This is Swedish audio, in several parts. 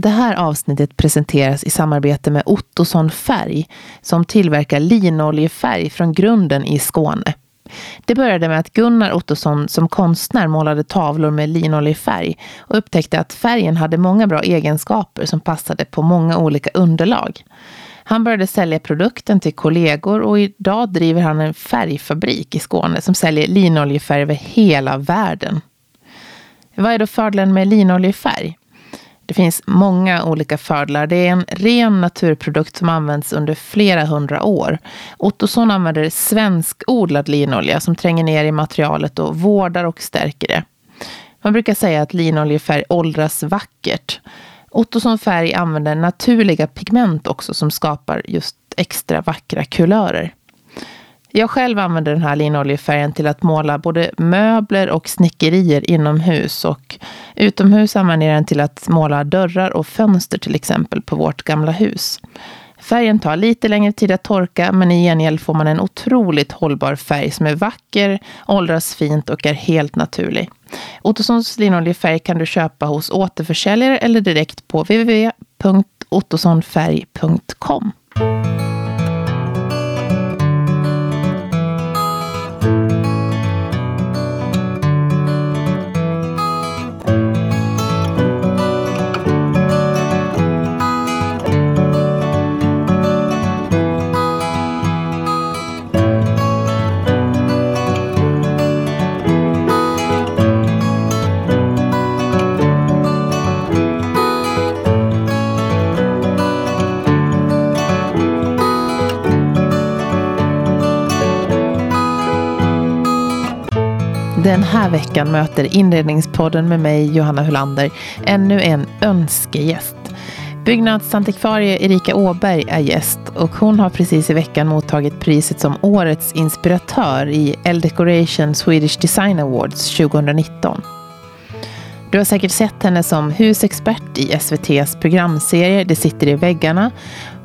Det här avsnittet presenteras i samarbete med Ottosson Färg som tillverkar linoljefärg från grunden i Skåne. Det började med att Gunnar Ottosson som konstnär målade tavlor med linoljefärg och upptäckte att färgen hade många bra egenskaper som passade på många olika underlag. Han började sälja produkten till kollegor och idag driver han en färgfabrik i Skåne som säljer linoljefärg över hela världen. Vad är då fördelen med linoljefärg? Det finns många olika fördelar. Det är en ren naturprodukt som används under flera hundra år. Ottosson använder svenskodlad linolja som tränger ner i materialet och vårdar och stärker det. Man brukar säga att linoljefärg åldras vackert. Ottosson färg använder naturliga pigment också som skapar just extra vackra kulörer. Jag själv använder den här linoljefärgen till att måla både möbler och snickerier inomhus och utomhus använder jag den till att måla dörrar och fönster till exempel på vårt gamla hus. Färgen tar lite längre tid att torka men i gengäld får man en otroligt hållbar färg som är vacker, åldras fint och är helt naturlig. Ottossons linoljefärg kan du köpa hos återförsäljare eller direkt på www.ottosonfärg.com. här veckan möter Inredningspodden med mig, Johanna Hulander, ännu en önskegäst. Byggnadsantikvarie Erika Åberg är gäst och hon har precis i veckan mottagit priset som Årets inspiratör i L Decoration Swedish Design Awards 2019. Du har säkert sett henne som husexpert i SVTs programserie Det sitter i väggarna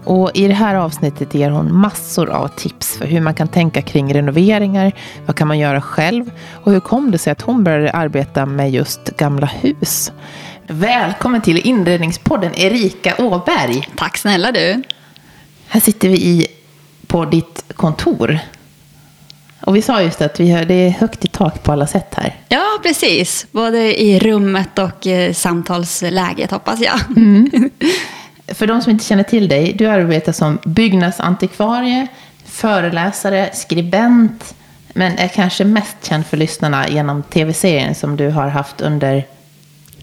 och i det här avsnittet ger hon massor av tips för hur man kan tänka kring renoveringar, vad kan man göra själv och hur kom det sig att hon började arbeta med just gamla hus. Välkommen till inredningspodden Erika Åberg. Tack snälla du. Här sitter vi i, på ditt kontor. Och vi sa just att vi har, det är högt i tak på alla sätt här. Ja, precis. Både i rummet och eh, samtalsläget hoppas jag. Mm. För de som inte känner till dig, du arbetar som byggnadsantikvarie, föreläsare, skribent, men är kanske mest känd för lyssnarna genom tv-serien som du har haft under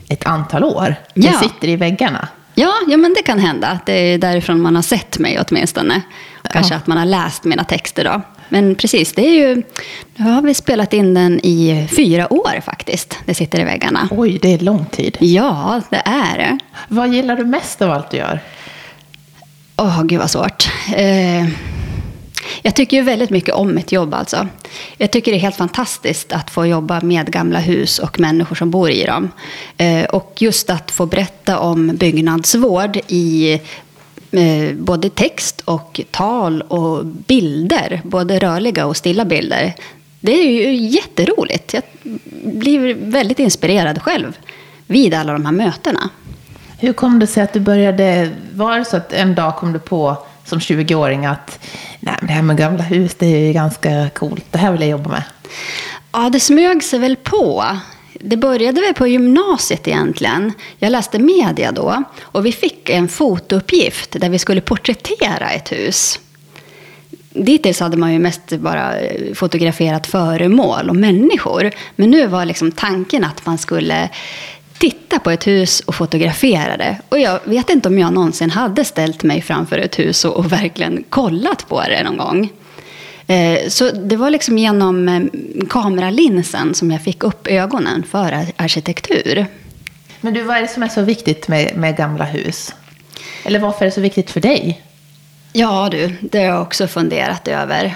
ett antal år. Ja. Du sitter i väggarna. Ja, ja, men det kan hända. Det är därifrån man har sett mig åtminstone. Kanske Ja. att man har läst mina texter då. Men precis, det är ju... Nu har vi spelat in den i fyra år faktiskt. Det sitter i väggarna. Oj, det är lång tid. Ja, det är det. Vad gillar du mest av allt du gör? Åh, gud vad svårt. Eh, jag tycker ju väldigt mycket om mitt jobb alltså. Jag tycker det är helt fantastiskt att få jobba med gamla hus och människor som bor i dem. Eh, och just att få berätta om byggnadsvård i både text och tal och bilder. Både rörliga och stilla bilder. Det är ju jätteroligt. Jag blir väldigt inspirerad själv vid alla de här mötena. Hur kom det sig att du började, var det så att en dag kom du på som 20-åring att nej, det här med gamla hus, det är ju ganska coolt, det här vill jag jobba med? Ja, det smög sig väl på. Det började väl på gymnasiet egentligen. Jag läste media då och vi fick en fotouppgift där vi skulle porträttera ett hus. Dittills hade man ju mest bara eh, fotograferat föremål och människor. Men nu var liksom tanken att man skulle titta på ett hus och fotografera det. Och jag vet inte om jag någonsin hade ställt mig framför ett hus och, och verkligen kollat på det någon gång. Eh, Så det var liksom genom eh, kameralinsen som jag fick upp ögonen för ar- arkitektur. Men du, vad är det som är så viktigt med, med gamla hus? Eller varför är det så viktigt för dig? Ja du, det har jag också funderat över.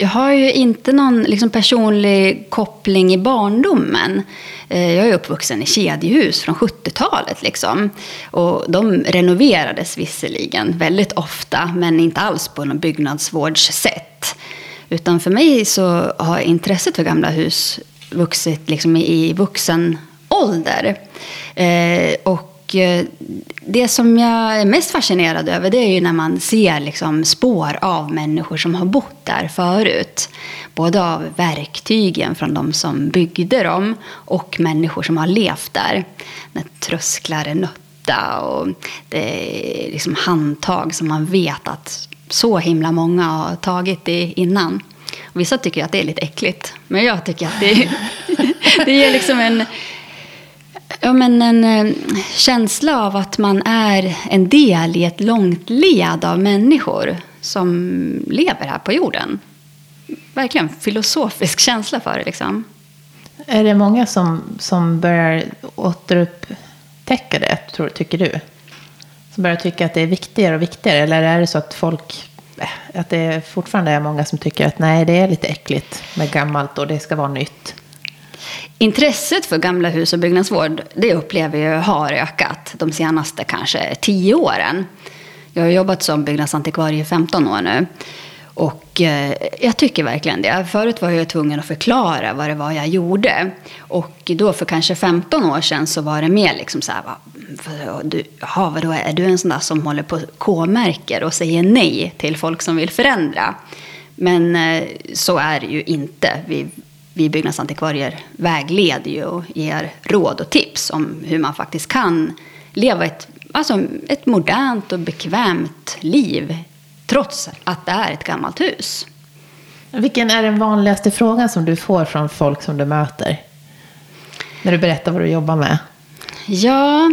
Jag har ju inte någon liksom, personlig koppling i barndomen. Eh, jag är uppvuxen i kedjehus från 70-talet. Liksom. Och de renoverades visserligen väldigt ofta, men inte alls på något byggnadsvårdssätt. Utan för mig så har intresset för gamla hus vuxit liksom, i vuxen ålder. Eh, och och eh, det som jag är mest fascinerad över det är ju när man ser liksom spår av människor som har bott där förut. Både av verktygen från de som byggde dem och människor som har levt där. När trösklar är nötta och det är liksom handtag som man vet att så himla många har tagit det innan. Och vissa tycker att det är lite äckligt, men jag tycker att det, det ger liksom en Ja, men en eh, känsla av att man är en del i ett långt led av människor som lever här på jorden. Verkligen filosofisk känsla för det. Liksom. Är det många som, som börjar återupptäcka det, tror, tycker du? Som börjar tycka att det är viktigare och viktigare? Eller är det så att folk eh, att det fortfarande är många som tycker att nej, det är lite äckligt med gammalt och det ska vara nytt? Intresset för gamla hus och byggnadsvård, det upplever jag har ökat de senaste kanske tio åren. Jag har jobbat som byggnadsantikvarie i 15 år nu. Och eh, jag tycker verkligen det. Förut var jag tvungen att förklara vad det var jag gjorde. Och då för kanske 15 år sedan så var det mer liksom så här, du, jaha, vadå, är du en sån där som håller på K-märker och säger nej till folk som vill förändra? Men eh, så är det ju inte. Vi vi byggnadsantikvarier vägleder ju och ger råd och tips om hur man faktiskt kan leva ett, alltså ett modernt och bekvämt liv trots att det är ett gammalt hus. Vilken är den vanligaste frågan som du får från folk som du möter? När du berättar vad du jobbar med. Ja,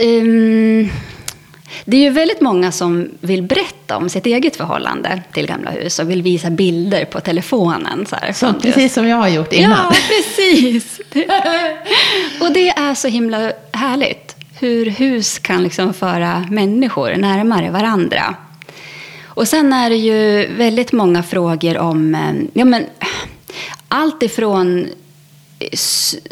um, det är ju väldigt många som vill berätta om sitt eget förhållande till gamla hus och vill visa bilder på telefonen. Så här, så, precis som jag har gjort innan. Ja, precis. och det är så himla härligt. Hur hus kan liksom föra människor närmare varandra. Och sen är det ju väldigt många frågor om eh, ja, men, allt ifrån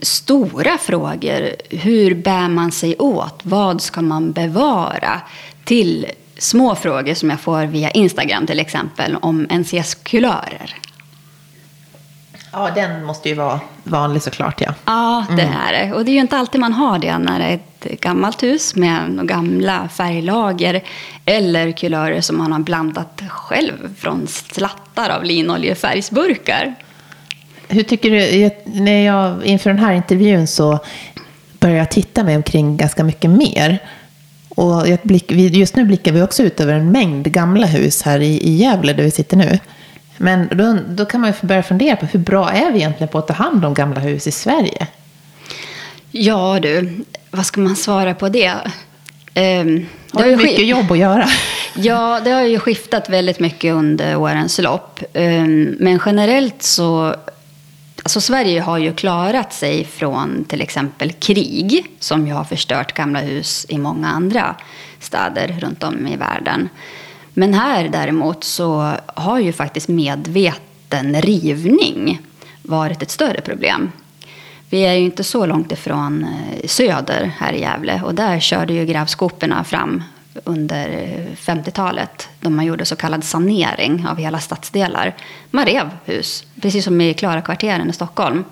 stora frågor. Hur bär man sig åt? Vad ska man bevara? Till små frågor som jag får via Instagram till exempel om NCS-kulörer. Ja, den måste ju vara vanlig såklart. Ja, ja det mm. är det. Och det är ju inte alltid man har det när det är ett gammalt hus med gamla färglager eller kulörer som man har blandat själv från slattar av linoljefärgsburkar. Hur tycker du, när jag inför den här intervjun så började jag titta mig omkring ganska myck mer. Och blick, just nu blickar vi också ut över en mängd gamla hus här i, i Gävle där vi sitter nu. Men då, då kan man ju börja fundera på hur bra är vi egentligen på att ta hand om gamla hus i Sverige? Ja du, vad ska man svara på det? Um, det har ju mycket jobb att göra. Ja, det har ju skiftat väldigt mycket under årens lopp. Um, men generellt så Alltså Sverige har ju klarat sig från till exempel krig som ju har förstört gamla hus i många andra städer runt om i världen. Men här däremot så har ju faktiskt medveten rivning varit ett större problem. Vi är ju inte så långt ifrån eh, söder här i Gävle och där körde ju grävskoporna fram under 50-talet då man gjorde så kallad sanering av hela stadsdelar. Man rev hus, precis som i Klarakvarteren i Stockholm.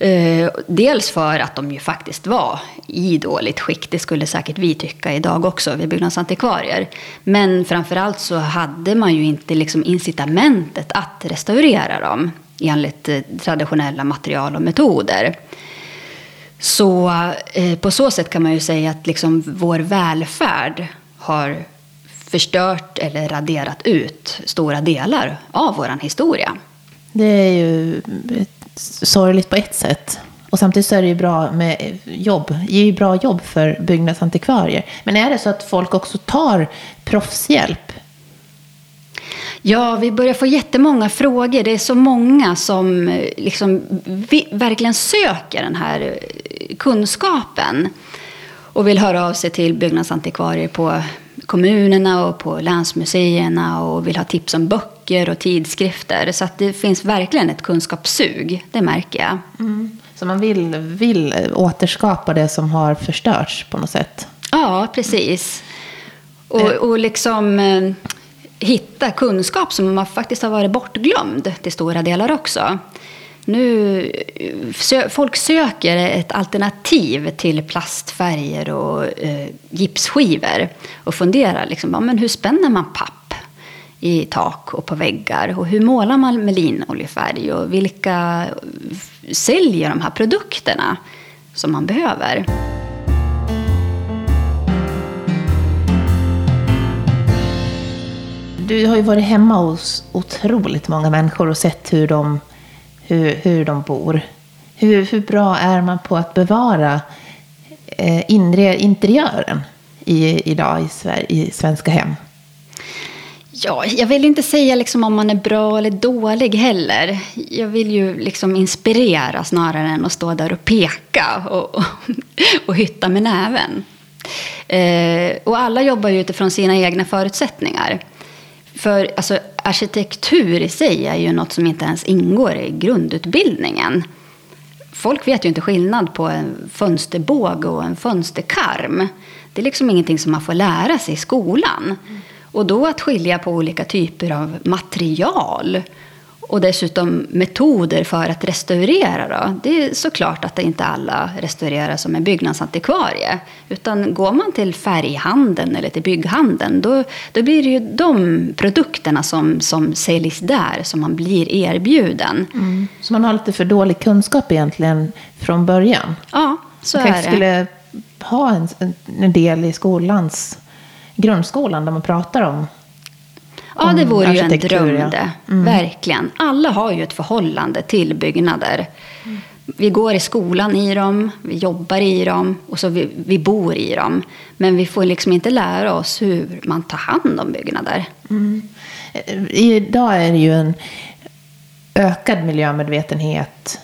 Eh, dels för att de ju faktiskt var i dåligt skick. Det skulle säkert vi tycka idag också, vi byggnadsantikvarier. Men framförallt så hade man ju inte liksom incitamentet att restaurera dem enligt eh, traditionella material och metoder. Så eh, på så sätt kan man ju säga att liksom vår välfärd har förstört eller raderat ut stora delar av vår historia. Det är ju sorgligt på ett sätt. Och samtidigt så är det ju bra med jobb, det ger ju bra jobb för byggnadsantikvarier. Men är det så att folk också tar proffshjälp Ja, vi börjar få jättemånga frågor. Det är så många som eh, liksom verkligen söker den här kunskapen och vill höra av sig till byggnadsantikvarier på kommunerna och på länsmuseerna och vill ha tips om böcker och tidskrifter. Så att det finns verkligen ett kunskapssug, det märker jag. Mm. Så man vill, vill återskapa det som har förstörts på något sätt? Ja, precis. Och, eh. och liksom hitta kunskap som faktiskt har varit bortglömd till stora delar också nu, folk söker ett alternativ till plastfärger och eh, gipsskivor och funderar liksom, ja, men hur spänner man papp i tak och på väggar och hur målar man med linoljefärg och vilka säljer de här produkterna som man behöver. Du har ju varit hemma hos otroligt många människor och sett hur de hur, hur de bor. Hur, hur bra är man på att bevara eh, inre, interiören i, idag i, Sverige, i svenska hem? Ja, jag vill inte säga liksom om man är bra eller dålig heller. Jag vill ju liksom inspirera snarare än att stå där och peka och, och, och hytta med näven. Eh, och alla jobbar ju utifrån sina egna förutsättningar. För alltså, arkitektur i sig är ju något som inte ens ingår i grundutbildningen. Folk vet ju inte skillnad på en fönsterbåge och en fönsterkarm. Det är liksom ingenting som man får lära sig i skolan. Och då att skilja på olika typer av material och dessutom metoder för att restaurera. Då. Det är såklart att det inte alla restaurerar som en byggnadsantikvarie. Utan går man till färghandeln eller till bygghandeln då, då blir det ju de produkterna som, som säljs där som man blir erbjuden. Mm. Så man har lite för dålig kunskap egentligen från början? Ja, så man är det. skulle ha en, en del i skolans, grundskolan där man pratar om Ja, det vore ju en dröm det. Mm. Verkligen. Alla har ju ett förhållande till byggnader. Mm. Vi går i skolan i dem, vi jobbar i dem och så vi, vi bor i dem. Men vi får liksom inte lära oss hur man tar hand om byggnader. Mm. Idag är det ju en ökad miljömedvetenhet.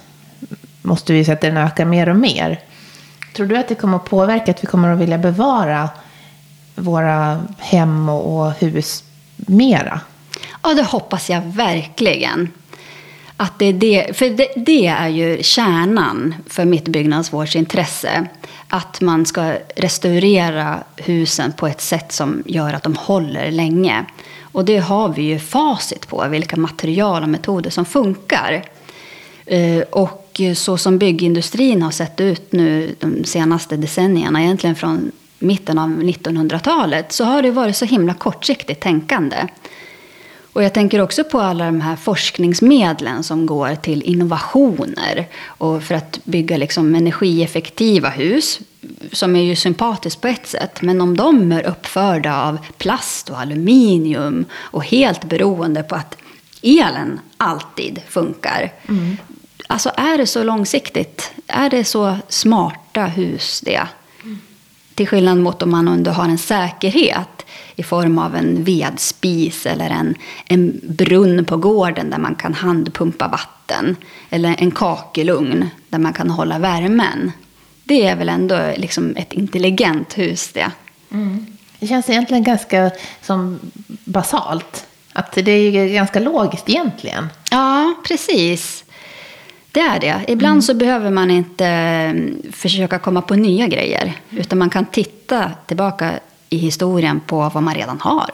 Måste vi säga att den ökar mer och mer. Tror du att det kommer att påverka att vi kommer att vilja bevara våra hem och hus mera? Ja, det hoppas jag verkligen. Att det, är det, för det, det, är ju kärnan för mitt byggnadsvårdsintresse. Att man ska restaurera husen på ett sätt som gör att de håller länge. Och det har vi ju facit på, vilka material och metoder som funkar. Eh, och så som byggindustrin har sett ut nu de senaste decennierna, egentligen från mitten av 1900-talet så har det varit så himla kortsiktigt tänkande. Och jag tänker också på alla de här forskningsmedlen som går till innovationer och för att bygga liksom energieffektiva hus, som är ju sympatiskt på ett sätt. Men om de är uppförda av plast och aluminium och helt beroende på att elen alltid funkar. Mm. Alltså är det så långsiktigt? Är det så smarta hus det? Till skillnad mot om man ändå har en säkerhet i form av en vedspis eller en, en brunn på gården där man kan handpumpa vatten. Eller en kakelugn där man kan hålla värmen. Det är väl ändå liksom ett intelligent hus det. Mm. Det känns egentligen ganska som basalt. Att det är ganska logiskt egentligen. Ja, precis. Det är det. Ibland mm. så behöver man inte mm, försöka komma på nya grejer. Utan man kan titta tillbaka i historien på vad man redan har.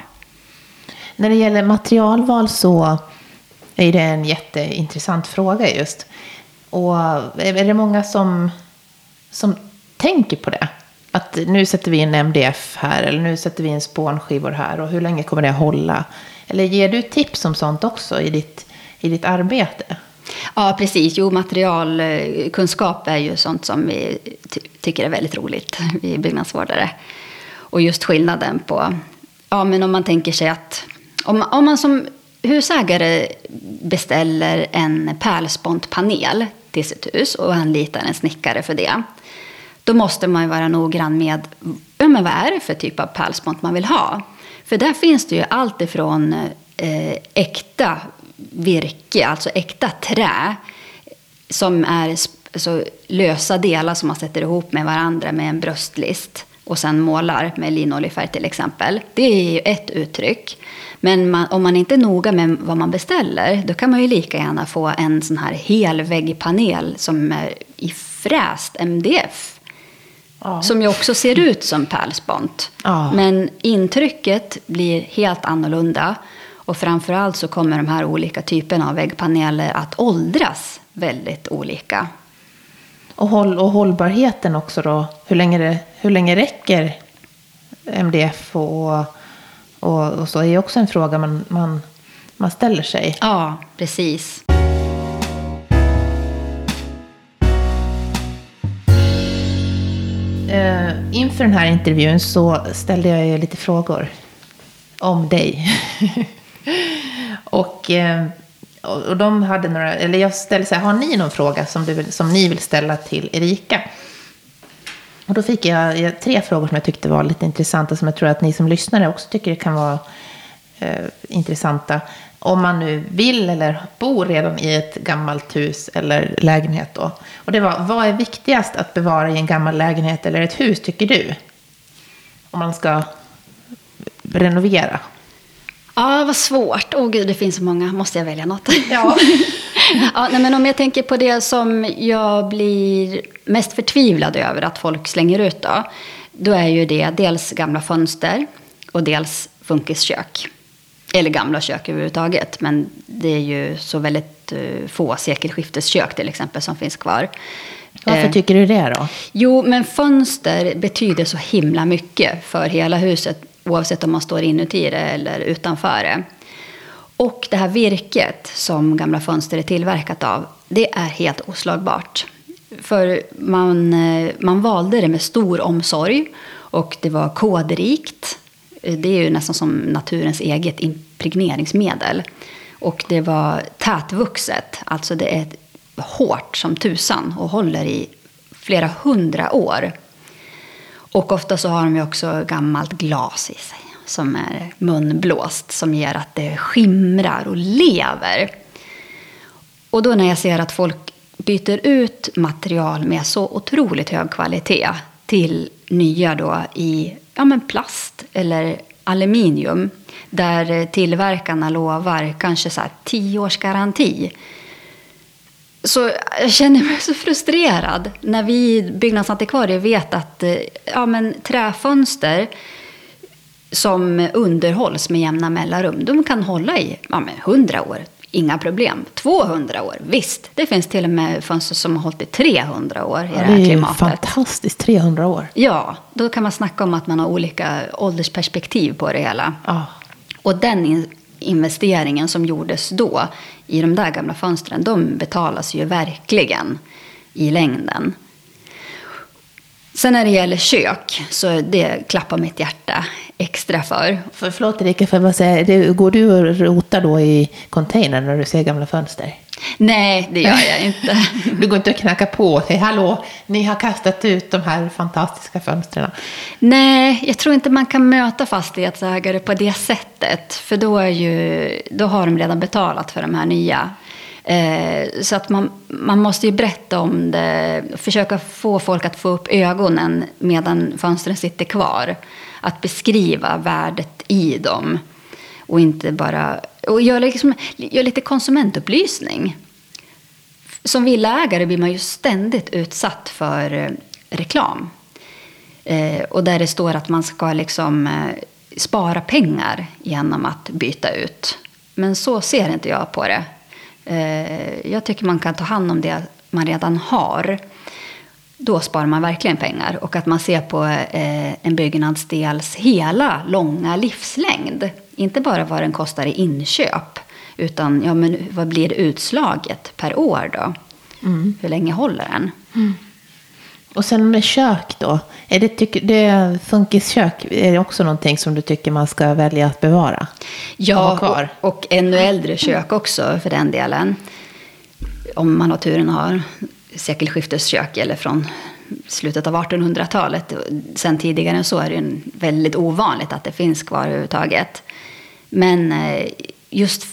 När det gäller materialval så är det en jätteintressant fråga just. Och är det många som, som tänker på det? Att nu sätter vi en MDF här eller nu sätter vi en spånskivor här och hur länge kommer det att hålla? Eller ger du tips om sånt också i ditt, i ditt arbete? Ja, precis. Jo, materialkunskap är ju sånt som vi ty tycker är väldigt roligt, vi byggnadsvårdare. Och just skillnaden på, ja men om man tänker sig att, om, om man som husägare beställer en pärlspontpanel till sitt hus och anlitar en snickare för det. Då måste man ju vara noggrann med, ja men vad är det för typ av pärlspont man vill ha? För där finns det ju allt ifrån eh, äkta virke, alltså äkta trä, som är alltså, lösa delar som man sätter ihop med varandra med en bröstlist och sen målar med linoljefärg till exempel. Det är ju ett uttryck. Men man, om man inte är noga med vad man beställer, då kan man ju lika gärna få en sån här helväggpanel som är i fräst MDF. Ja. Som ju också ser ut som pärlspont. Ja. Men intrycket blir helt annorlunda. Och framförallt så kommer de här olika typerna av väggpaneler att åldras väldigt olika. Och, håll, och hållbarheten också då? Hur länge, det, hur länge räcker MDF och, och, och så? är ju också en fråga man, man, man ställer sig. Ja, precis. Uh, inför den här intervjun så ställde jag er lite frågor om dig. Eh, och, och de hade några, eller jag ställde så här, har ni någon fråga som, du vill, som ni vill ställa till Erika? Och då fick jag, tre frågor som jag tyckte var lite intressanta, som jag tror att ni som lyssnare också tycker kan vara eh, intressanta om man nu vill eller bor redan i ett gammalt hus eller lägenhet då. Och det var, vad är viktigast att bevara i en gammal lägenhet eller ett hus tycker du? Om man ska renovera. Ja, vad svårt. Åh oh, gud, det finns så många. Måste jag välja något? Ja. ja nej, men om jag tänker på det som jag blir mest förtvivlad över att folk slänger ut då. Då är ju det dels gamla fönster och dels funkiskök. Eller gamla kök överhuvudtaget. Men det är ju så väldigt uh, få sekelskifteskök till exempel som finns kvar. Varför eh, tycker du det då? Jo, men fönster betyder så himla mycket för hela huset. Oavsett om man står inuti det eller utanför det. Och det här virket som gamla fönster är tillverkat av. Det är helt oslagbart. För man, eh, man valde det med stor omsorg. Och det var kodrikt. Eh, det är ju nästan som naturens eget impregneringsmedel. Och det var tätvuxet, alltså det är hårt som tusan och håller i flera hundra år. Och ofta så har de ju också gammalt glas i sig som är munblåst som gör att det skimrar och lever. Och då när jag ser att folk byter ut material med så otroligt hög kvalitet till nya då i ja, men plast eller aluminium där tillverkarna lovar kanske så här tio års garanti. Så jag känner mig så frustrerad när vi byggnadsantikvarier vet att ja, men träfönster som underhålls med jämna mellanrum, de kan hålla i ja, men 100 år, inga problem. 200 år, visst. Det finns till och med fönster som har hållit i 300 år i ja, det här klimatet. Det är fantastiskt, 300 år. Ja, då kan man snacka om att man har olika åldersperspektiv på det hela. Ja. Och den investeringen som gjordes då i de där gamla fönstren, de betalas ju verkligen i längden. Sen när det gäller kök, så det klappar mitt hjärta extra för. för förlåt Erika, för går du och rotar då i containern när du ser gamla fönster? Nej, det gör jag inte. du går inte och knackar på och säger hallå, ni har kastat ut de här fantastiska fönstren. Nej, jag tror inte man kan möta fastighetsägare på det sättet. För då, är ju, då har de redan betalat för de här nya. Eh, så att man, man måste ju berätta om det, försöka få folk att få upp ögonen medan fönstren sitter kvar. Att beskriva värdet i dem. Och inte bara... Och gör, liksom, gör lite konsumentupplysning. Som villaägare blir man ju ständigt utsatt för eh, reklam. Eh, och där det står att man ska liksom eh, spara pengar genom att byta ut. Men så ser inte jag på det. Eh, jag tycker man kan ta hand om det man redan har. Då sparar man verkligen pengar. Och att man ser på eh, en byggnadsdels hela långa livslängd. Inte bara vad den kostar i inköp. Utan ja, men vad blir utslaget per år då? Mm. Hur länge håller den? Mm. Och sen med kök då? Är det, tycker, det funkiskök, är det också någonting som du tycker man ska välja att bevara? Ja, och, och ännu äldre kök också för den delen. Om man har turen att ha sekelskifteskök eller från slutet av 1800-talet. Sen tidigare än så är det väldigt ovanligt att det finns kvar överhuvudtaget. Men eh, just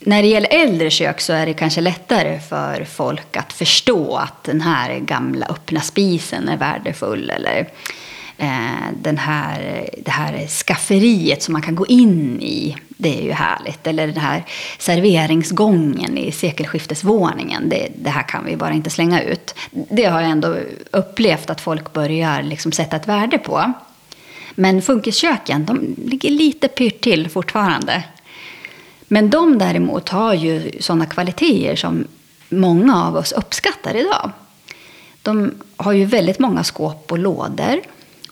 när det gäller äldre kök så är det kanske lättare för folk att förstå att den här gamla öppna spisen är värdefull. Eller eh, Eh, den här, det här skafferiet som man kan gå in i, det är ju härligt. Eller den här serveringsgången i sekelskiftesvåningen, det, det här kan vi bara inte slänga ut. Det har jag ändå upplevt att folk börjar liksom sätta ett värde på. Men funkisköken, de ligger lite pyrt till fortfarande. Men de däremot har ju sådana kvaliteter som många av oss uppskattar idag. De har ju väldigt många skåp och lådor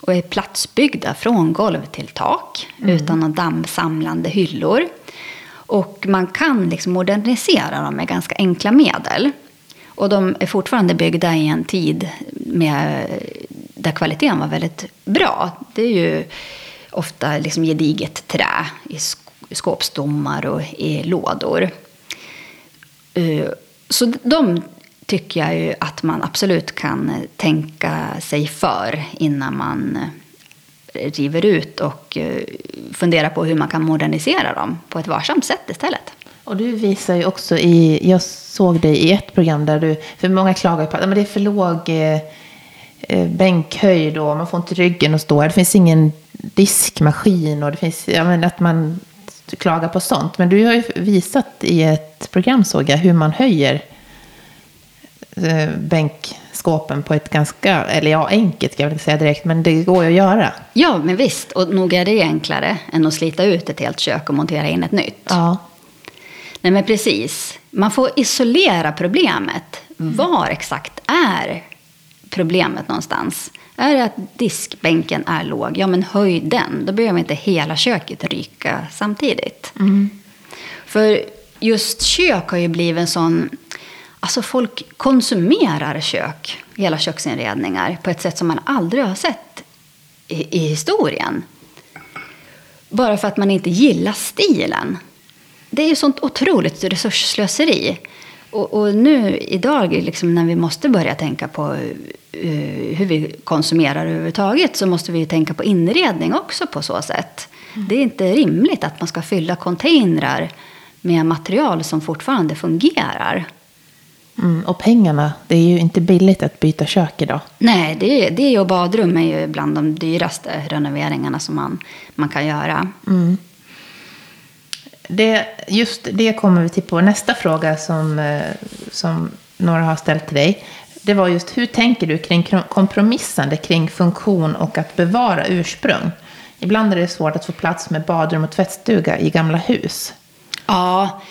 och är platsbyggda från golv till tak utan några dammsamlande hyllor. Och man kan liksom modernisera dem med ganska enkla medel. Och de är fortfarande byggda i en tid med, där kvaliteten var väldigt bra. Det är ju ofta liksom gediget trä i skåpstommar och i lådor. Eh, så de tycker jag ju att man absolut kan eh, tänka sig för innan man eh, river ut och funderar fundera på hur man kan modernisera dem på ett varsamt sätt istället. Och du visar ju också i, jag såg dig i ett program där du, för många klagar på att det är för låg eh, bänkhöjd och man får inte ryggen att stå. Det finns ingen diskmaskin och det finns, ja men att man klagar på sånt. Men du har ju visat i ett program såg jag hur man höjer eh, bänkskåpen på ett ganska, eller ja, enkelt ska jag väl säga direkt, men det går ju att göra. Ja, men visst. Och nog är det enklare än att slita ut ett helt kök och montera in ett nytt. Ja. Nej, men precis. Man får isolera problemet. Mm. Var exakt är problemet någonstans? Är det att diskbänken är låg, ja men höj den. Då behöver inte hela köket ryka samtidigt. Mm. För just kök har ju blivit en sån... Alltså folk konsumerar kök, hela köksinredningar, på ett sätt som man aldrig har sett i, i historien. Bara för att man inte gillar stilen. Det är ju sånt otroligt resursslöseri. Och, och, nu idag, liksom, när vi måste börja tänka på uh, hur vi konsumerar överhuvudtaget, så måste vi tänka på inredning också på så sätt. Mm. Det är inte rimligt att man ska fylla containrar med material som fortfarande fungerar. Mm, och pengarna, det är ju inte billigt att byta kök idag. Nej, det, det och badrum är ju bland de dyraste renoveringarna som man, man kan göra. Mm det, just det kommer vi till på nästa fråga som, eh, som några har ställt till dig. Det var just hur tänker du kring kompromissande kring funktion och att bevara ursprung? Ibland är det svårt att få plats med badrum och tvättstuga i gamla hus. Ja,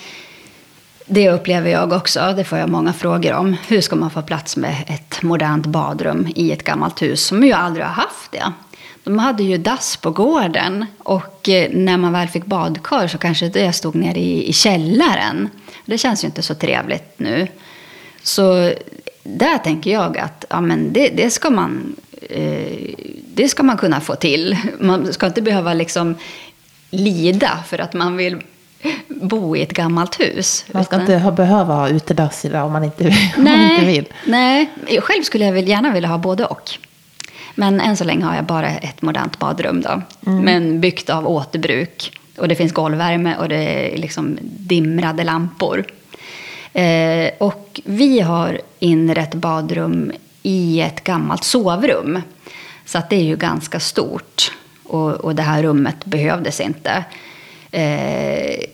det upplever jag också. Det får jag många frågor om. Hur ska man få plats med ett modernt badrum i ett gammalt hus som ju aldrig har haft det? De hade ju dass på gården och eh, när man väl fick badkar så kanske det stod nere i, i källaren. Det känns ju inte så trevligt nu. Så där tänker jag att ja, men det, det ska man, eh, det ska man kunna få till. Man ska inte behöva liksom lida för att man vill bo i ett gammalt hus. Man ska inte ha, behöva ha utedass idag om man inte, om man inte vill. Nej, själv skulle jag gärna vilja ha både och. Men än så länge har jag bara ett modernt badrum då. Mm. Men byggt av återbruk. Och det finns golvvärme och det är liksom dimrade lampor. Eh, och vi har inrett badrum i ett gammalt sovrum. Så att det är ju ganska stort. Och, och det här rummet behövdes inte. Eh,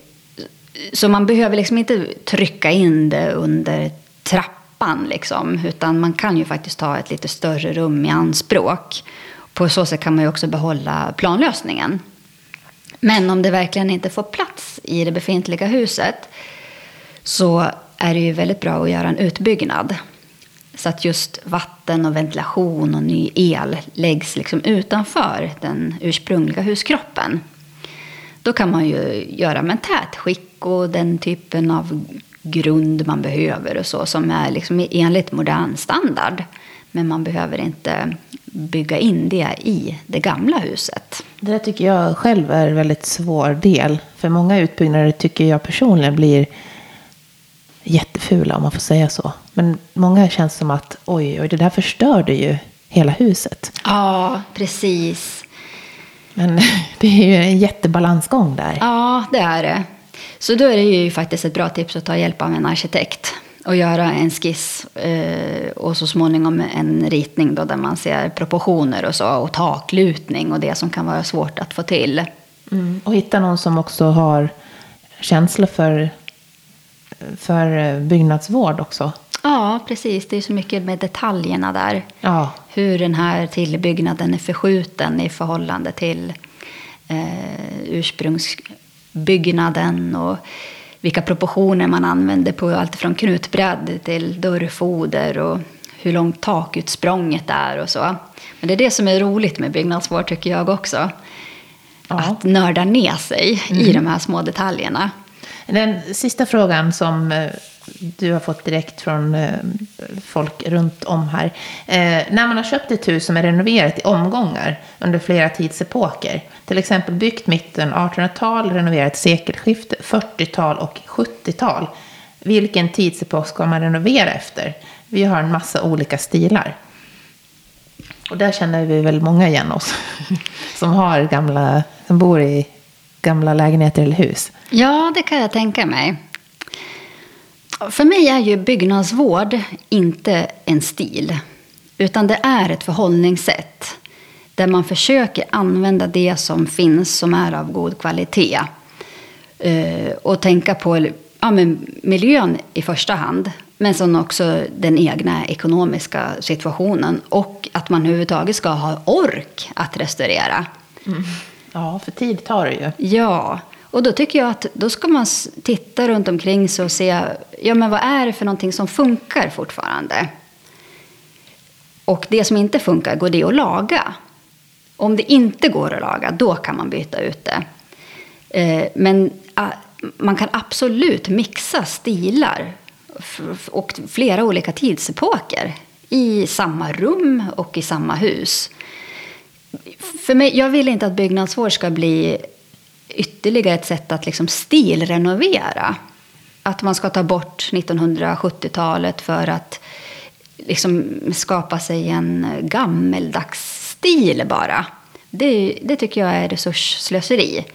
så man behöver liksom inte trycka in det under trappan. Liksom, utan man kan ju faktiskt ta ett lite större rum i anspråk. På så sätt kan man ju också behålla planlösningen. Men om det verkligen inte får plats i det befintliga huset så är det ju väldigt bra att göra en utbyggnad. Så att just vatten och ventilation och ny el läggs liksom utanför den ursprungliga huskroppen. Då kan man ju göra med tätskick och den typen av grund man behöver och så som är liksom enligt modern standard. Men man behöver inte bygga in det i det gamla huset. Det där tycker jag själv är en väldigt svår del. För många utbyggnader tycker jag personligen blir jättefula om man får säga så. Men många känns som att oj, oj, det där förstörde ju hela huset. Ja, precis. Men det är ju en jättebalansgång där. Ja, det är det. Så då är det ju faktiskt ett bra tips att ta hjälp av en arkitekt och göra en skiss eh, och så småningom en ritning då, där man ser proportioner och så och taklutning och det som kan vara svårt att få till. Mm. Och hitta någon som också har känsla för, för byggnadsvård också. Ja, precis. Det är så mycket med detaljerna där. Ja. Hur den här tillbyggnaden är förskjuten i förhållande till eh, ursprungs byggnaden och vilka proportioner man använder på allt från knutbredd till dörrfoder och hur långt takutsprånget är och så. Men det är det som är roligt med byggnadsvård tycker jag också. Ja. Att nörda ner sig mm. i de här små detaljerna. Den sista frågan som eh, du har fått direkt från eh, folk runt om här. Eh, när man har köpt ett hus som är renoverat i omgångar under flera tidsepoker, till exempel byggt mitten 1800-tal, renoverat sekelskifte, 40-tal och 70-tal. Vilken tidsepok ska man renovera efter? Vi har en massa olika stilar. Och där känner vi väl många igen oss som har gamla, som bor i gamla lägenheter eller hus. Ja, det kan jag tänka mig. För mig är ju byggnadsvård inte en stil, utan det är ett förhållningssätt där man försöker använda det som finns som är av god kvalitet. Eh, och tänka på ja, men miljön i första hand, men sen också den egna ekonomiska situationen och att man överhuvudtaget ska ha ork att restaurera. Mm. Ja, för tid tar det ju. Ja, och då tycker jag att då ska man titta runt omkring sig och se, ja men vad är det för någonting som funkar fortfarande? Och det som inte funkar, går det att laga? Om det inte går att laga, då kan man byta ut det. Eh, men man kan absolut mixa stilar och flera olika tidsepoker i samma rum och i samma hus. För mig, jag vill inte att byggnadsvård ska bli ytterligare ett sätt att liksom stilrenovera. Att man ska ta bort 1970-talet för att liksom skapa sig en gammeldags stil bara. Det, det tycker jag är resursslöseri.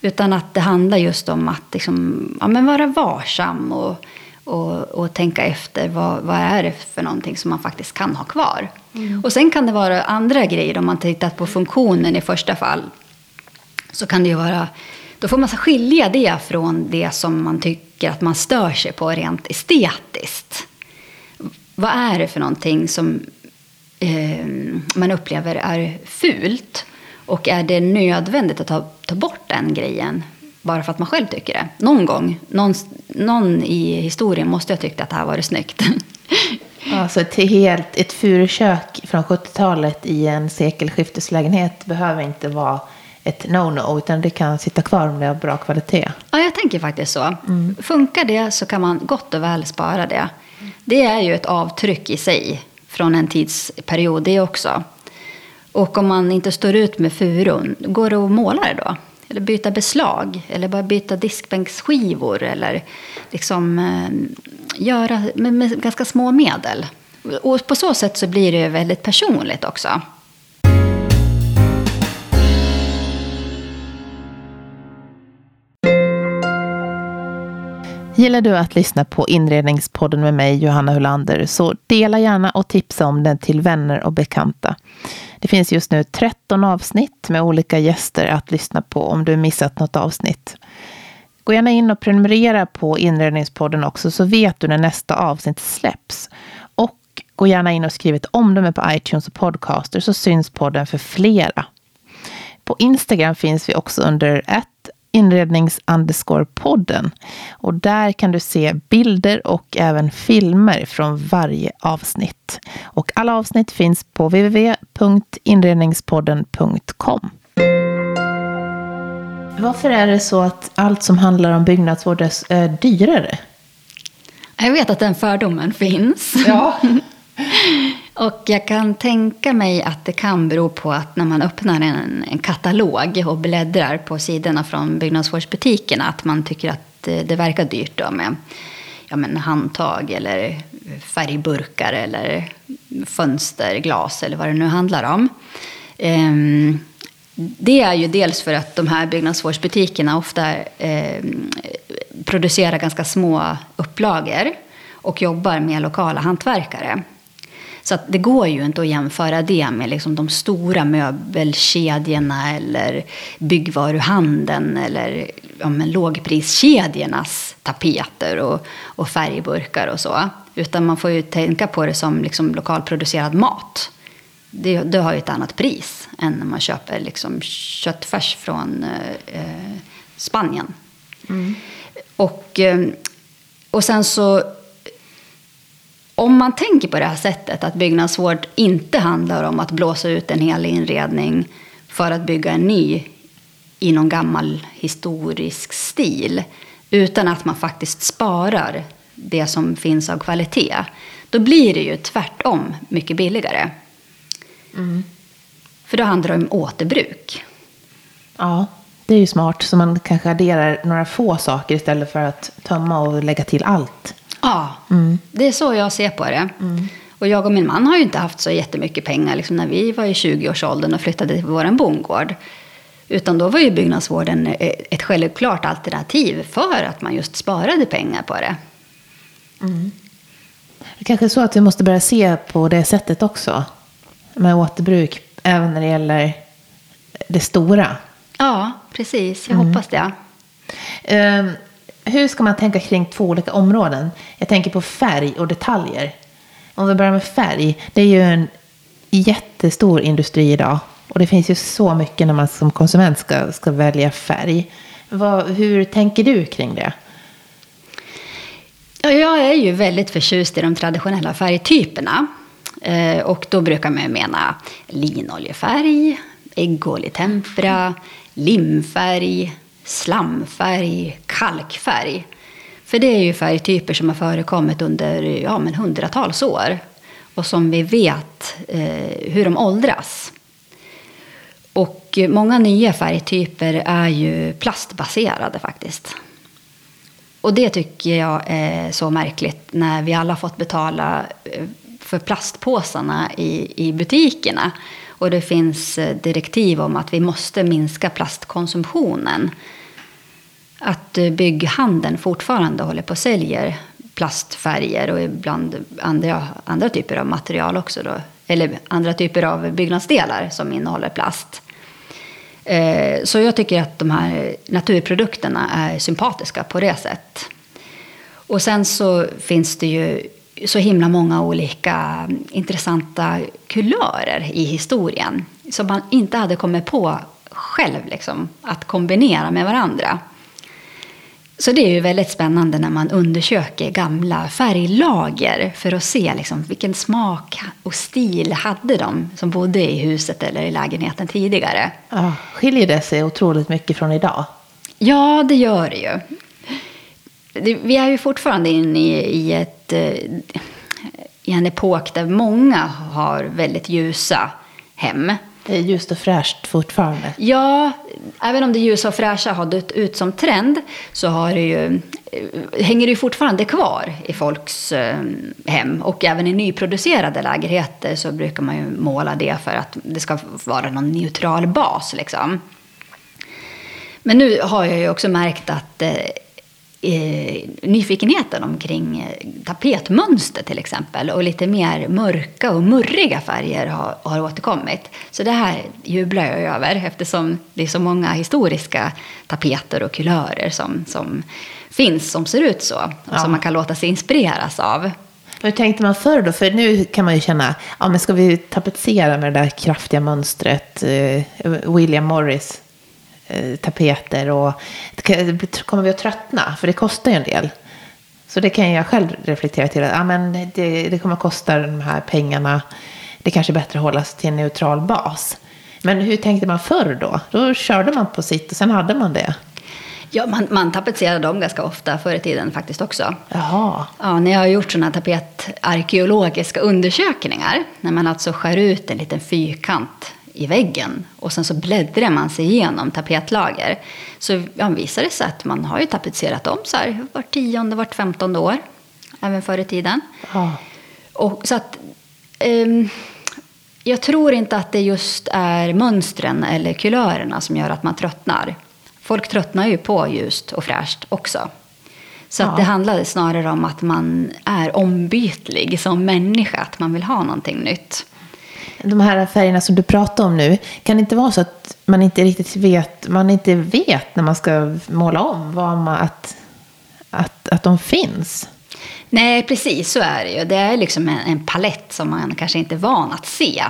Utan att det handlar just om att liksom, ja, men vara varsam och, och, och tänka efter vad, vad är det för någonting som man faktiskt kan ha kvar. Mm. Och sen kan det vara andra grejer om man tittar på funktionen i första fall så kan det ju vara, då får man skilja det från det som man tycker att man stör sig på rent estetiskt. Vad är det för någonting som eh, man upplever är fult? Och är det nödvändigt att ta, ta bort den grejen bara för att man själv tycker det? Någon gång, någon, någon i historien måste ha tyckt att det här var snyggt. Alltså ett, helt, ett furukök från 70-talet i en sekelskifteslägenhet behöver inte vara ett no-no, utan det kan sitta kvar om det har bra kvalitet. Ja, jag tänker faktiskt så. Mm. Funkar det så kan man gott och väl spara det. Det är ju ett avtryck i sig från en tidsperiod det också. Och om man inte står ut med furun, går det att måla det då? Eller byta beslag? Eller bara byta diskbänksskivor? Eller liksom eh, göra med, med ganska små medel. Och på så sätt så blir det väldigt personligt också. Gillar du att lyssna på Inredningspodden med mig, Johanna Hulander, så dela gärna och tipsa om den till vänner och bekanta. Det finns just nu 13 avsnitt med olika gäster att lyssna på om du missat något avsnitt. Gå gärna in och prenumerera på Inredningspodden också så vet du när nästa avsnitt släpps. Och gå gärna in och skriv ett omdöme på iTunes och Podcaster så syns podden för flera. På Instagram finns vi också under ett inrednings podden. Och där kan du se bilder och även filmer från varje avsnitt. Och alla avsnitt finns på www.inredningspodden.com. Varför är det så att allt som handlar om byggnadsvård är dyrare? Jag vet att den fördomen finns. Ja. Och jag kan tänka mig att det kan bero på att när man öppnar en, en katalog och bläddrar på sidorna från byggnadsvårdsbutikerna att man tycker att det, verkar dyrt då med ja, men handtag eller färgburkar eller fönster, glas eller vad det nu handlar om. Ehm, det är ju dels för att de här byggnadsvårdsbutikerna ofta eh, producerar ganska små upplagor och jobbar med lokala hantverkare. Så det går ju inte att jämföra det med liksom de stora möbelkedjorna eller byggvaruhandeln eller ja, men lågpriskedjornas tapeter och, och färgburkar och så. Utan man får ju tänka på det som liksom lokalproducerad mat. Det, det har ju ett annat pris än när man köper liksom köttfärs från eh, Spanien. Och, eh, och sen så, om man tänker på det här sättet, att byggnadsvård inte handlar om att blåsa ut en hel inredning för att bygga en ny i någon gammal historisk stil, utan att man faktiskt sparar det som finns av kvalitet, då blir det ju tvärtom mycket billigare. För då handlar det om återbruk. Ja, det är ju smart. Så man kanske adderar några få saker istället för att tömma och lägga till allt. Ja, det är så jag ser på det. Och jag och min man har ju inte haft så jättemycket pengar liksom när vi var i 20-årsåldern och flyttade till vår bondgård. Utan då var ju byggnadsvården eh, ett självklart alternativ för att man just sparade pengar på det. Det kanske är så att vi måste börja se på det sättet också. Med återbruk, även när det gäller det stora. Ja, precis. Jag hoppas det. Eh, hur ska man tänka kring två olika områden? Jag tänker på färg och detaljer. Om vi börjar med färg. Det är ju en jättestor industri idag. Och det finns ju så mycket när man som konsument ska, ska välja färg. Vad, hur tänker du kring det? Ja, jag är ju väldigt förtjust i de traditionella färgtyperna. Eh, och då brukar man ju mena linoljefärg, äggoljetempera, limfärg, slamfärg, kalkfärg. För det är ju färgtyper som har förekommit under ja, men hundratals år. Och som vi vet eh, hur de åldras. Och många nya färgtyper är ju plastbaserade faktiskt. Och det tycker jag är så märkligt när vi alla fått betala eh, för plastpåsarna i, i butikerna. Och det finns eh, direktiv om att vi måste minska plastkonsumtionen. Att eh, bygghandeln fortfarande håller på och säljer plastfärger och ibland andra, andra typer av material också. Då. Eller andra typer av byggnadsdelar som innehåller plast. Eh, så jag tycker att de här naturprodukterna är sympatiska på det sättet. Och sen så finns det ju så himla många olika intressanta kulörer i historien. Som man inte hade kommit på själv liksom, att kombinera med varandra. Så det är ju väldigt spännande när man undersöker gamla färglager för att se liksom, vilken smak och stil hade de som bodde i huset eller i lägenheten tidigare. Ja, skiljer det sig otroligt mycket från idag? Ja, det gör det ju. Vi är ju fortfarande inne i, i, ett, eh, i en epok där många har väldigt ljusa hem. Det är ljust och fräscht fortfarande. Ja, även om det ljusa och fräscha har dött ut som trend så har det ju, eh, hänger det ju fortfarande kvar i folks eh, hem. Och även i nyproducerade lägenheter så brukar man ju måla det för att det ska vara någon neutral bas. Liksom. Men nu har jag ju också märkt att eh, eh, nyfikenheten omkring eh, tapetmönster till exempel och lite mer mörka och murriga färger har, har återkommit. Så det här jublar jag över eftersom det är så många historiska tapeter och kulörer som, som finns som ser ut så och Ja. som man kan låta sig inspireras av. Hur tänkte man förr då? För nu kan man ju känna, ja men ska vi tapetsera med det där kraftiga mönstret, eh, William Morris tapeter och kommer vi att tröttna? För det kostar ju en del. Så det kan jag själv reflektera till att ja, men det, det kommer att kosta de här pengarna. Det kanske är bättre att hålla sig till en neutral bas. Men hur tänkte man förr då? Då körde man på sitt och sen hade man det. Ja, man, man tapetserade dem ganska ofta förr i tiden faktiskt också. Jaha. Ja, när jag har gjort sådana tapetarkeologiska undersökningar, när man alltså skär ut en liten fyrkant i väggen och sen så bläddrar man sig igenom tapetlager, så ja, visar det sig att man har ju tapetserat om så här vart tionde, vart femtonde år, även förr i tiden. Ja. Och, så att, ehm, jag tror inte att det just är mönstren eller kulörerna som gör att man tröttnar. Folk tröttnar ju på ljust och fräscht också. Så Ja. att det handlar snarare om att man är ombytlig som människa, att man vill ha någonting nytt. De här färgerna som du pratar om nu, kan det inte vara så att man inte riktigt vet, man inte vet när man ska måla om vad man, att, att, att de finns? Nej, precis så är det ju. Det är liksom en, en palett som man kanske inte är van att se.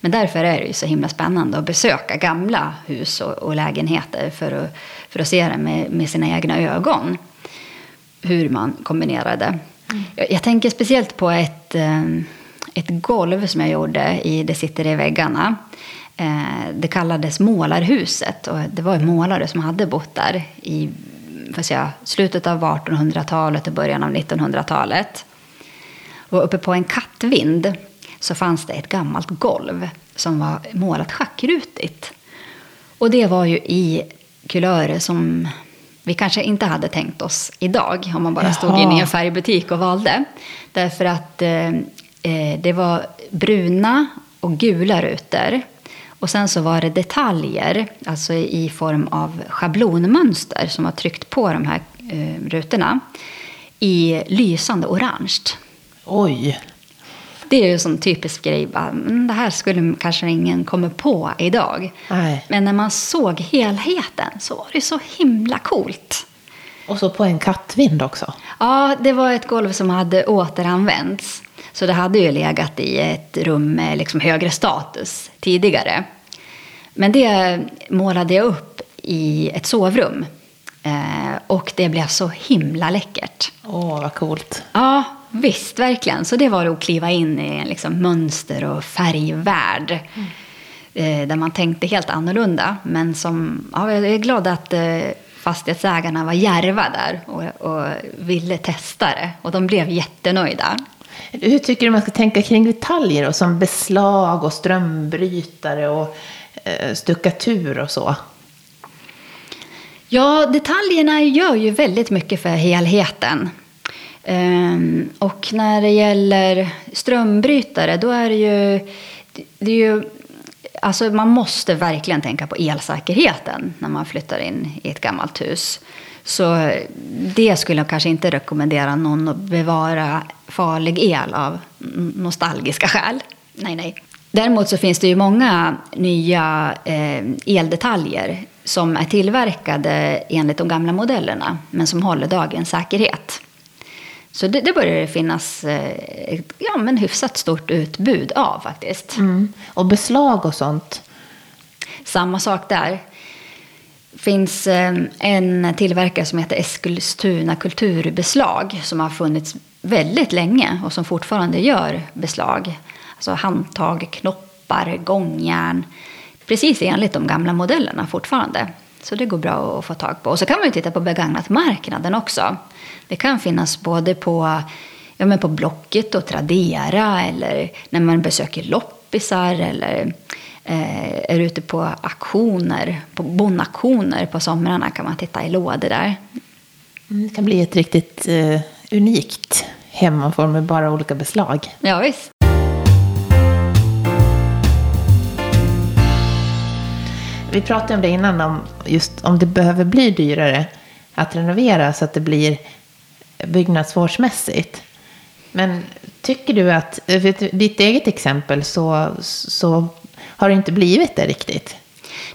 Men därför är det ju så himla spännande att besöka gamla hus och, och lägenheter för att, för att se det med, med sina egna ögon. Hur man kombinerade. Mm. Jag, jag, tänker speciellt på ett, eh, ett golv som jag gjorde i Det sitter i väggarna. Eh, det kallades Målarhuset och det var målare som hade bott där i säga, slutet av 1800-talet och början av 1900-talet. Och uppe på en kattvind så fanns det ett gammalt golv som var målat schackrutigt. Och det var ju i kulörer som vi kanske inte hade tänkt oss idag om man bara Jaha. stod inne i en färgbutik och valde. Därför att eh, eh, det var bruna och gula rutor. Och sen så var det detaljer, alltså i form av schablonmönster som var tryckt på de här eh, rutorna i lysande orange. Oj! Det är ju en sån typisk grej. Mm, det här skulle kanske ingen komma på idag. Nej. Men när man såg helheten så var det så himla coolt. Och så på en kattvind också? Ja, det var ett golv som hade återanvänts. Så det hade ju legat i ett rum med liksom högre status tidigare. Men det målade jag upp i ett sovrum. Eh, och det blev så himla läckert. Åh, vad coolt. Ja, visst, verkligen. Så det var att kliva in i en liksom mönster och färgvärld. Mm. Eh, där man tänkte helt annorlunda. Men som, ja, jag är glad att eh, fastighetsägarna var järva där och, och ville testa det. Och de blev jättenöjda. Hur tycker du man ska tänka kring detaljer då, som beslag och strömbrytare och eh, stuckatur och så? Ja, detaljerna gör ju väldigt mycket för helheten. Ehm, och när det gäller strömbrytare, då är det ju... Det är ju alltså man måste verkligen tänka på elsäkerheten när man flyttar in i ett gammalt hus. Så det skulle jag kanske inte rekommendera någon att bevara farlig el av nostalgiska skäl. Nej, nej. Däremot så finns det ju många nya eh, eldetaljer som är tillverkade enligt de gamla modellerna men som håller dagens säkerhet. Så det, det börjar det finnas eh, ett ja, men hyfsat stort utbud av faktiskt. Mm. Och beslag och sånt? Samma sak där finns eh, en tillverkare som heter Eskilstuna kulturbeslag som har funnits väldigt länge och som fortfarande gör beslag. Alltså handtag, knoppar, gångjärn. Precis enligt de gamla modellerna fortfarande. Så det går bra att få tag på. Och så kan man ju titta på begagnatmarknaden också. Det kan finnas både på, ja, men på Blocket och Tradera eller när man besöker loppisar eller är ute på auktioner, på bondaktioner på somrarna kan man titta i lådor där. Mm, det kan bli ett riktigt eh, unikt hem man får med bara olika beslag. Ja, visst. Vi pratade om det innan, om just om det behöver bli dyrare att renovera så att det blir byggnadsvårdsmässigt. Men tycker du att, för ditt eget exempel så, så har det inte blivit det riktigt.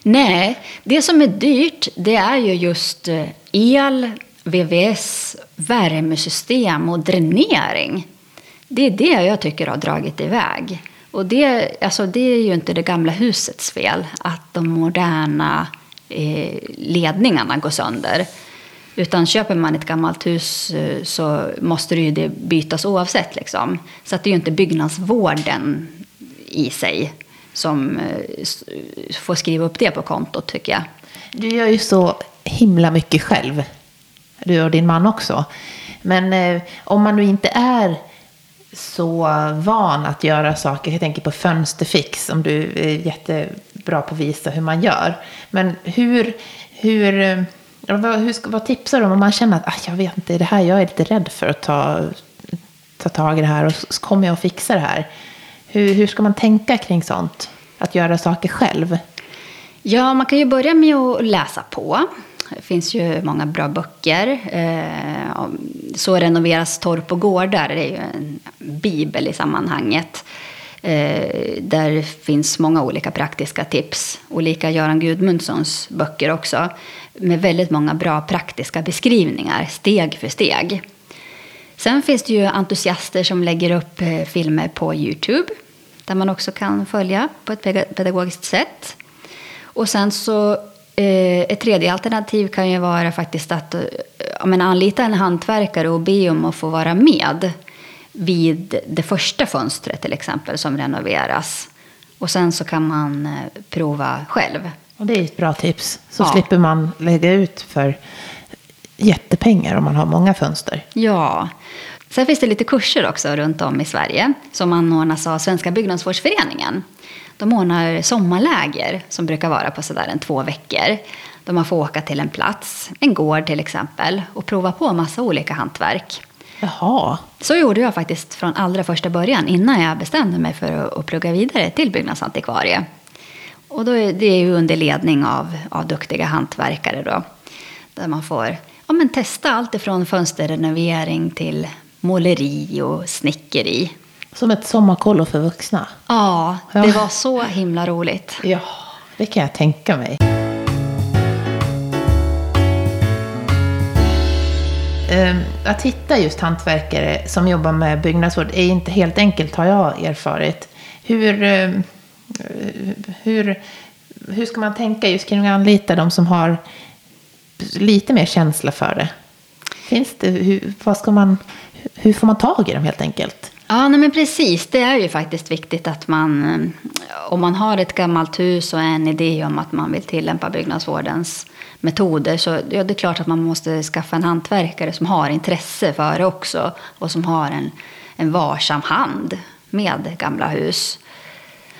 Nej, det som är dyrt det är ju just eh, el, VVS, värmesystem och dränering. Det är det jag tycker har dragit iväg. Och det, alltså det är ju inte det gamla husets fel att de moderna eh, ledningarna går sönder. Utan köper man ett gammalt hus eh, så måste det ju det bytas oavsett. Liksom. Så att det är ju inte byggnadsvården i sig som eh, får skriva upp det på kontot tycker jag. Du gör ju så himla mycket själv. Du och din man också. Men eh, om man nu inte är så van att göra saker. Jag tänker på fönsterfix, om du är jättebra på att visa hur man gör. Men hur, hur, eh, vad, hur, vad tipsar du om om man känner att ah, jag vet inte, det här, jag är lite rädd för att ta, ta tag i det här och så kommer jag att fixa det här. Hur, hur ska man tänka kring sånt? Att göra saker själv? Ja, man kan ju börja med att läsa på. Det finns ju många bra böcker. Eh, Så renoveras torp och gårdar. Det är ju en bibel i sammanhanget. Eh, där finns många olika praktiska tips. Olika Göran Gudmundssons böcker också. Med väldigt många bra praktiska beskrivningar, steg för steg. Sen finns det ju entusiaster som lägger upp eh, filmer på Youtube där man också kan följa på ett pedagogiskt sätt. Och sen så eh, ett tredje alternativ kan ju vara faktiskt att ja, men anlita en hantverkare och be om att få vara med vid det första fönstret till exempel som renoveras. Och sen så kan man eh, prova själv. Och det är ett bra tips. Så ja. slipper man lägga ut för jättepengar om man har många fönster. Ja. Sen finns det lite kurser också runt om i Sverige som anordnas av Svenska byggnadsvårdsföreningen. De ordnar sommarläger som brukar vara på sådär en två veckor. Då man får åka till en plats, en gård till exempel, och prova på massa olika hantverk. Jaha. Så gjorde jag faktiskt från allra första början innan jag bestämde mig för att plugga vidare till byggnadsantikvarie. Och då är det ju under ledning av, av duktiga hantverkare då. Där man får ja, men testa allt ifrån fönsterrenovering till måleri och snickeri. Som ett sommarkollo för vuxna? Ja, det var så himla roligt. Ja, det kan jag tänka mig. Ehm, att hitta just hantverkare som jobbar med byggnadsvård är inte helt enkelt har jag erfarit. Hur, ehm, hur, hur ska man tänka just kring att anlita de som har lite mer känsla för det? Finns det, hur, vad ska man, hur får man tag i dem helt enkelt? Ja, nej men precis. Det är ju faktiskt viktigt att man, eh, om man har ett gammalt hus och en idé om att man vill tillämpa byggnadsvårdens metoder så ja, det är klart att man måste skaffa en hantverkare som har intresse för det också och som har en, en varsam hand med gamla hus.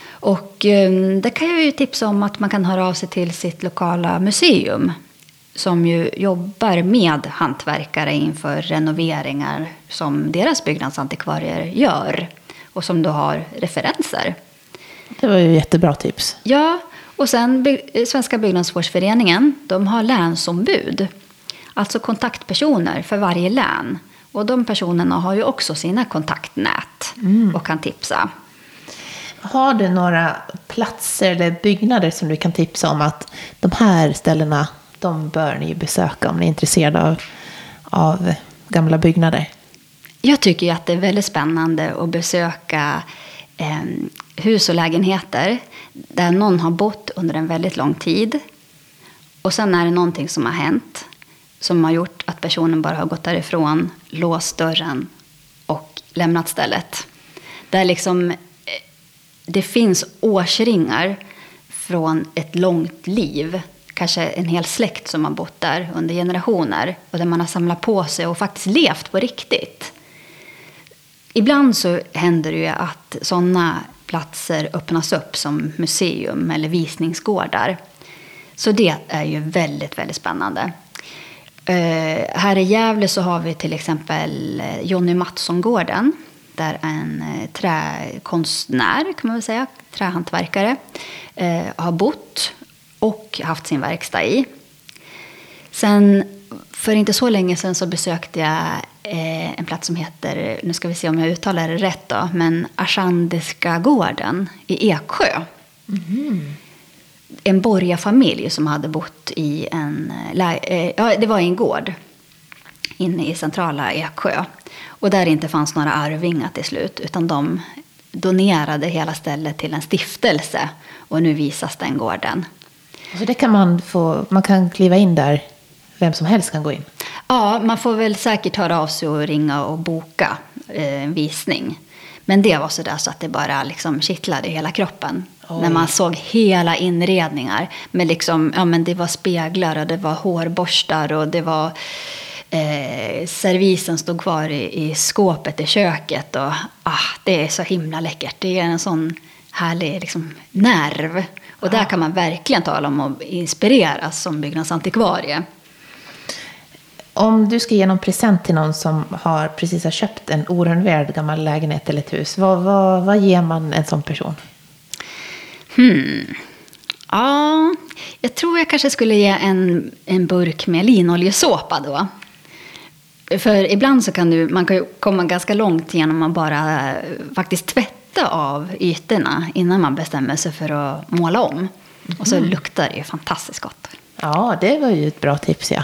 Och eh, det kan jag ju tipsa om att man kan höra av sig till sitt lokala museum som ju jobbar med hantverkare inför renoveringar som deras byggnadsantikvarier gör och som då har referenser. Det var ju jättebra tips. Ja, och sen Svenska byggnadsvårdsföreningen, de har länsombud. Alltså kontaktpersoner för varje län. Och de personerna har ju också sina kontaktnät mm. och kan tipsa. Har du några platser eller byggnader som du kan tipsa om att de här ställena, de bör ni besöka om ni är intresserade av, av gamla byggnader? Jag tycker att det är väldigt spännande att besöka eh, hus och lägenheter där någon har bott under en väldigt lång tid. Och sen är det någonting som har hänt som har gjort att personen bara har gått därifrån, låst dörren och lämnat stället. Där liksom, eh, det finns årsringar från ett långt liv. Kanske en hel släkt som har bott där under generationer. Och där man har samlat på sig och faktiskt levt på riktigt. Ibland så händer det ju att sådana platser öppnas upp som museum eller visningsgårdar. Så det är ju väldigt, väldigt spännande. Uh, här i Gävle så har vi till exempel eh, Jonny Mattsson-gården. Där en eh, träkonstnär, kan man väl säga, trähantverkare, uh, har bott och haft sin verkstad i. Sen för inte så länge sedan så besökte jag eh, en plats som heter, nu ska vi se om jag uttalar det rätt då, men Ashandiska gården i Eksjö. Mm. En borgarfamilj som hade bott i en, eh, ja det var en gård inne i centrala Eksjö. Och där inte fanns några arvingar till slut, utan de donerade hela stället till en stiftelse. Och nu visas den gården. Så det kan man få, man kan kliva in där vem som helst kan gå in? Ja, man får väl säkert höra av sig och ringa och boka eh, en visning. Men det var sådär så att det bara liksom kittlade i hela kroppen. Oj. När man såg hela inredningar. Med liksom, ja, men det var speglar och det var hårborstar och det var eh, servisen stod kvar i, i skåpet i köket. Och, ah, det är så himla läckert. Det är en sån härlig liksom, nerv. Och där kan man verkligen tala om att inspireras som byggnadsantikvarie. Om du ska ge någon present till någon som har precis har köpt en orenoverad gammal lägenhet eller ett hus, vad, vad, vad ger man en sån person? Hmm. Ja, jag tror jag kanske skulle ge en, en burk med linoljesåpa då. För ibland så kan du, man kan komma ganska långt genom att bara eh, faktiskt tvätta av ytorna innan man bestämmer sig för att måla om. Mm. Och så mm. luktar det ju fantastiskt gott. Ja, det var ju ett bra tips ja.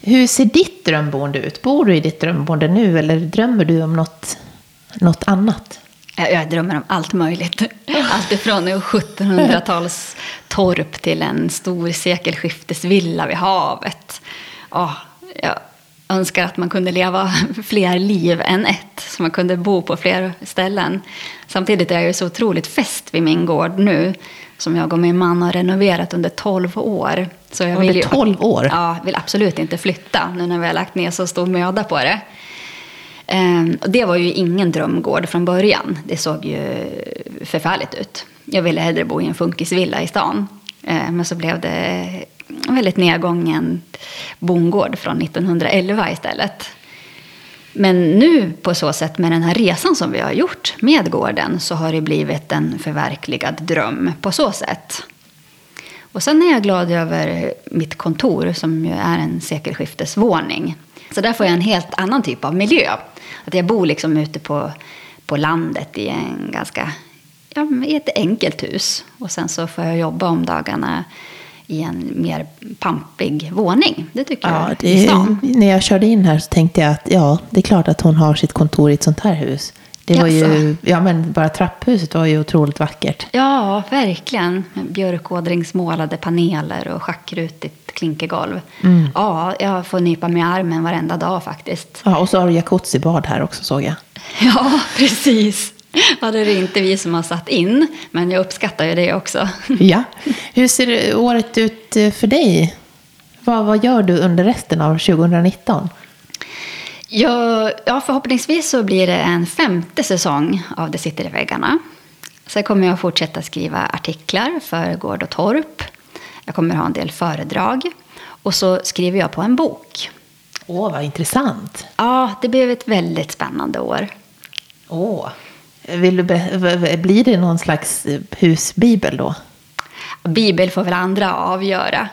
Hur ser ditt drömboende ut? Bor du i ditt drömboende nu eller drömmer du om något, något annat? Jag, jag drömmer om allt möjligt. Allt ifrån 1700-tals torp till en stor sekelskiftesvilla vid havet. Oh, jag önskar att man kunde leva fler liv än ett, så man kunde bo på fler ställen. Samtidigt är jag ju så otroligt fäst vid min gård nu, som jag och min man har renoverat under 12 år. Så jag vill ju, 12 år? Ja, vill absolut inte flytta nu när vi har lagt ner så stor möda på det. Ehm, och det var ju ingen drömgård från början. Det såg ju förfärligt ut. Jag ville hellre bo i en funkisvilla i stan. Ehm, men så blev det väldigt nedgången bondgård från 1911 istället. Men nu på så sätt med den här resan som vi har gjort med gården så har det blivit en förverkligad dröm på så sätt. Och sen är jag glad över mitt kontor som ju är en sekelskiftesvåning. Så där får jag en helt annan typ av miljö. Att jag bor liksom ute på, på landet i en ganska, ja, i ett enkelt hus. Och sen så får jag jobba om dagarna i en mer pampig våning. Det tycker ja, jag. Det, är, när jag körde in här så tänkte jag att ja, det är klart att hon har sitt kontor i ett sånt här hus. Det var ju, ja men bara trapphuset var ju otroligt vackert. Ja, verkligen. Björkådringsmålade paneler och schackrutigt klinkergolv. Mm. Ja, jag får nypa mig i armen varenda dag faktiskt. Ja, och så har du jacuzzi-bad här också såg jag. Ja, precis. Ja, det är inte vi som har satt in, men jag uppskattar ju det också. Ja. Hur ser året ut eh, för dig? Vad, vad gör du under resten av 2019? Ja, ja, förhoppningsvis så blir det en femte säsong av Det sitter i väggarna. Sen kommer jag fortsätta skriva artiklar för Gård och Torp. Jag kommer ha en del föredrag. Och så skriver jag på en bok. Åh, vad intressant. Ja, det blev ett väldigt spännande år. Åh. Vill du blir det någon slags eh, husbibel då? Bibel får väl andra avgöra.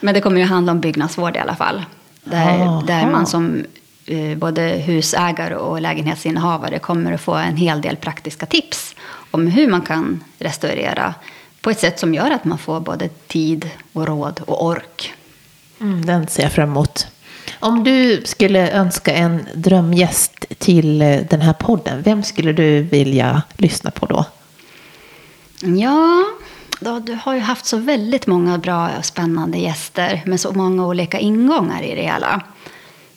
Men det kommer ju handla om byggnadsvård i alla fall. Där, där man som eh, både husägare och lägenhetsinnehavare kommer att få en hel del praktiska tips om hur man kan restaurera på ett sätt som gör att man får både tid och råd och ork. Mm, den ser jag fram emot. Om du skulle önska en drömgäst till eh, den här podden, vem skulle du vilja lyssna på då? Ja, då, du har ju haft så väldigt många bra och spännande gäster med så många olika ingångar i det hela.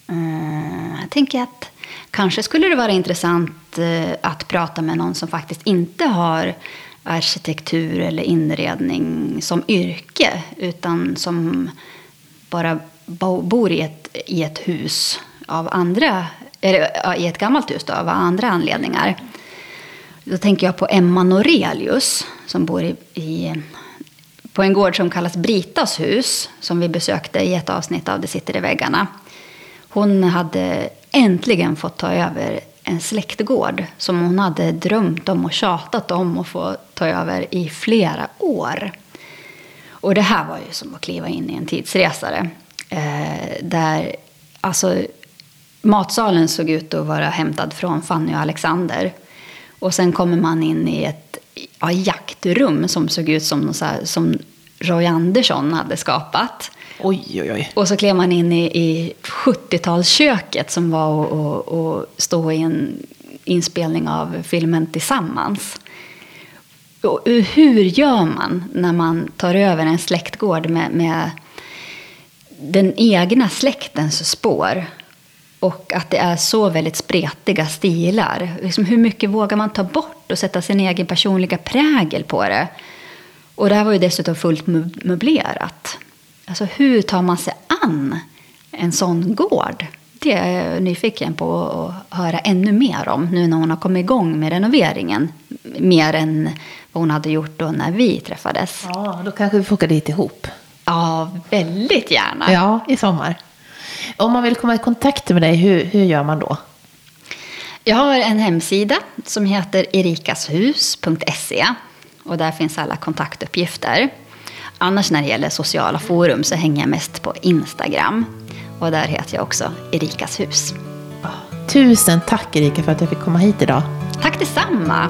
Eh, jag tänker att kanske skulle det vara intressant eh, att prata med någon som faktiskt inte har arkitektur eller inredning som yrke, utan som bara bor i ett, i ett hus av andra, eller i ett gammalt hus då, av andra anledningar. Då tänker jag på Emma Norelius som bor i, i, på en gård som kallas Britas hus, som vi besökte i ett avsnitt av Det sitter i väggarna. Hon hade äntligen fått ta över en släktgård som hon hade drömt om och tjatat om att få ta över i flera år. Och det här var ju som att kliva in i en tidsresare. Eh, där alltså, matsalen såg ut att vara hämtad från Fanny och Alexander. Och sen kommer man in i ett ja, jaktrum som såg ut som, så här, som Roy Andersson hade skapat. Oj, oj, oj. Och så klev man in i, i 70-talsköket som var att stå i en inspelning av filmen Tillsammans. Och hur gör man när man tar över en släktgård med, med den egna släktens spår? Och att det är så väldigt spretiga stilar. Liksom hur mycket vågar man ta bort och sätta sin egen personliga prägel på det? Och det här var ju dessutom fullt möblerat. Alltså hur tar man sig an en sån gård? Det är jag nyfiken på att höra ännu mer om nu när hon har kommit igång med renoveringen. Mer än vad hon hade gjort då när vi träffades. Ja, då kanske vi får åka dit ihop. Ja, väldigt gärna. Ja, i sommar. Om man vill komma i kontakt med dig, hur, hur gör man då? Jag har en hemsida som heter erikashus.se. Och där finns alla kontaktuppgifter. Annars när det gäller sociala forum så hänger jag mest på Instagram. Och där heter jag också Erikas hus. Tusen tack Erika för att jag fick komma hit idag. Tack detsamma.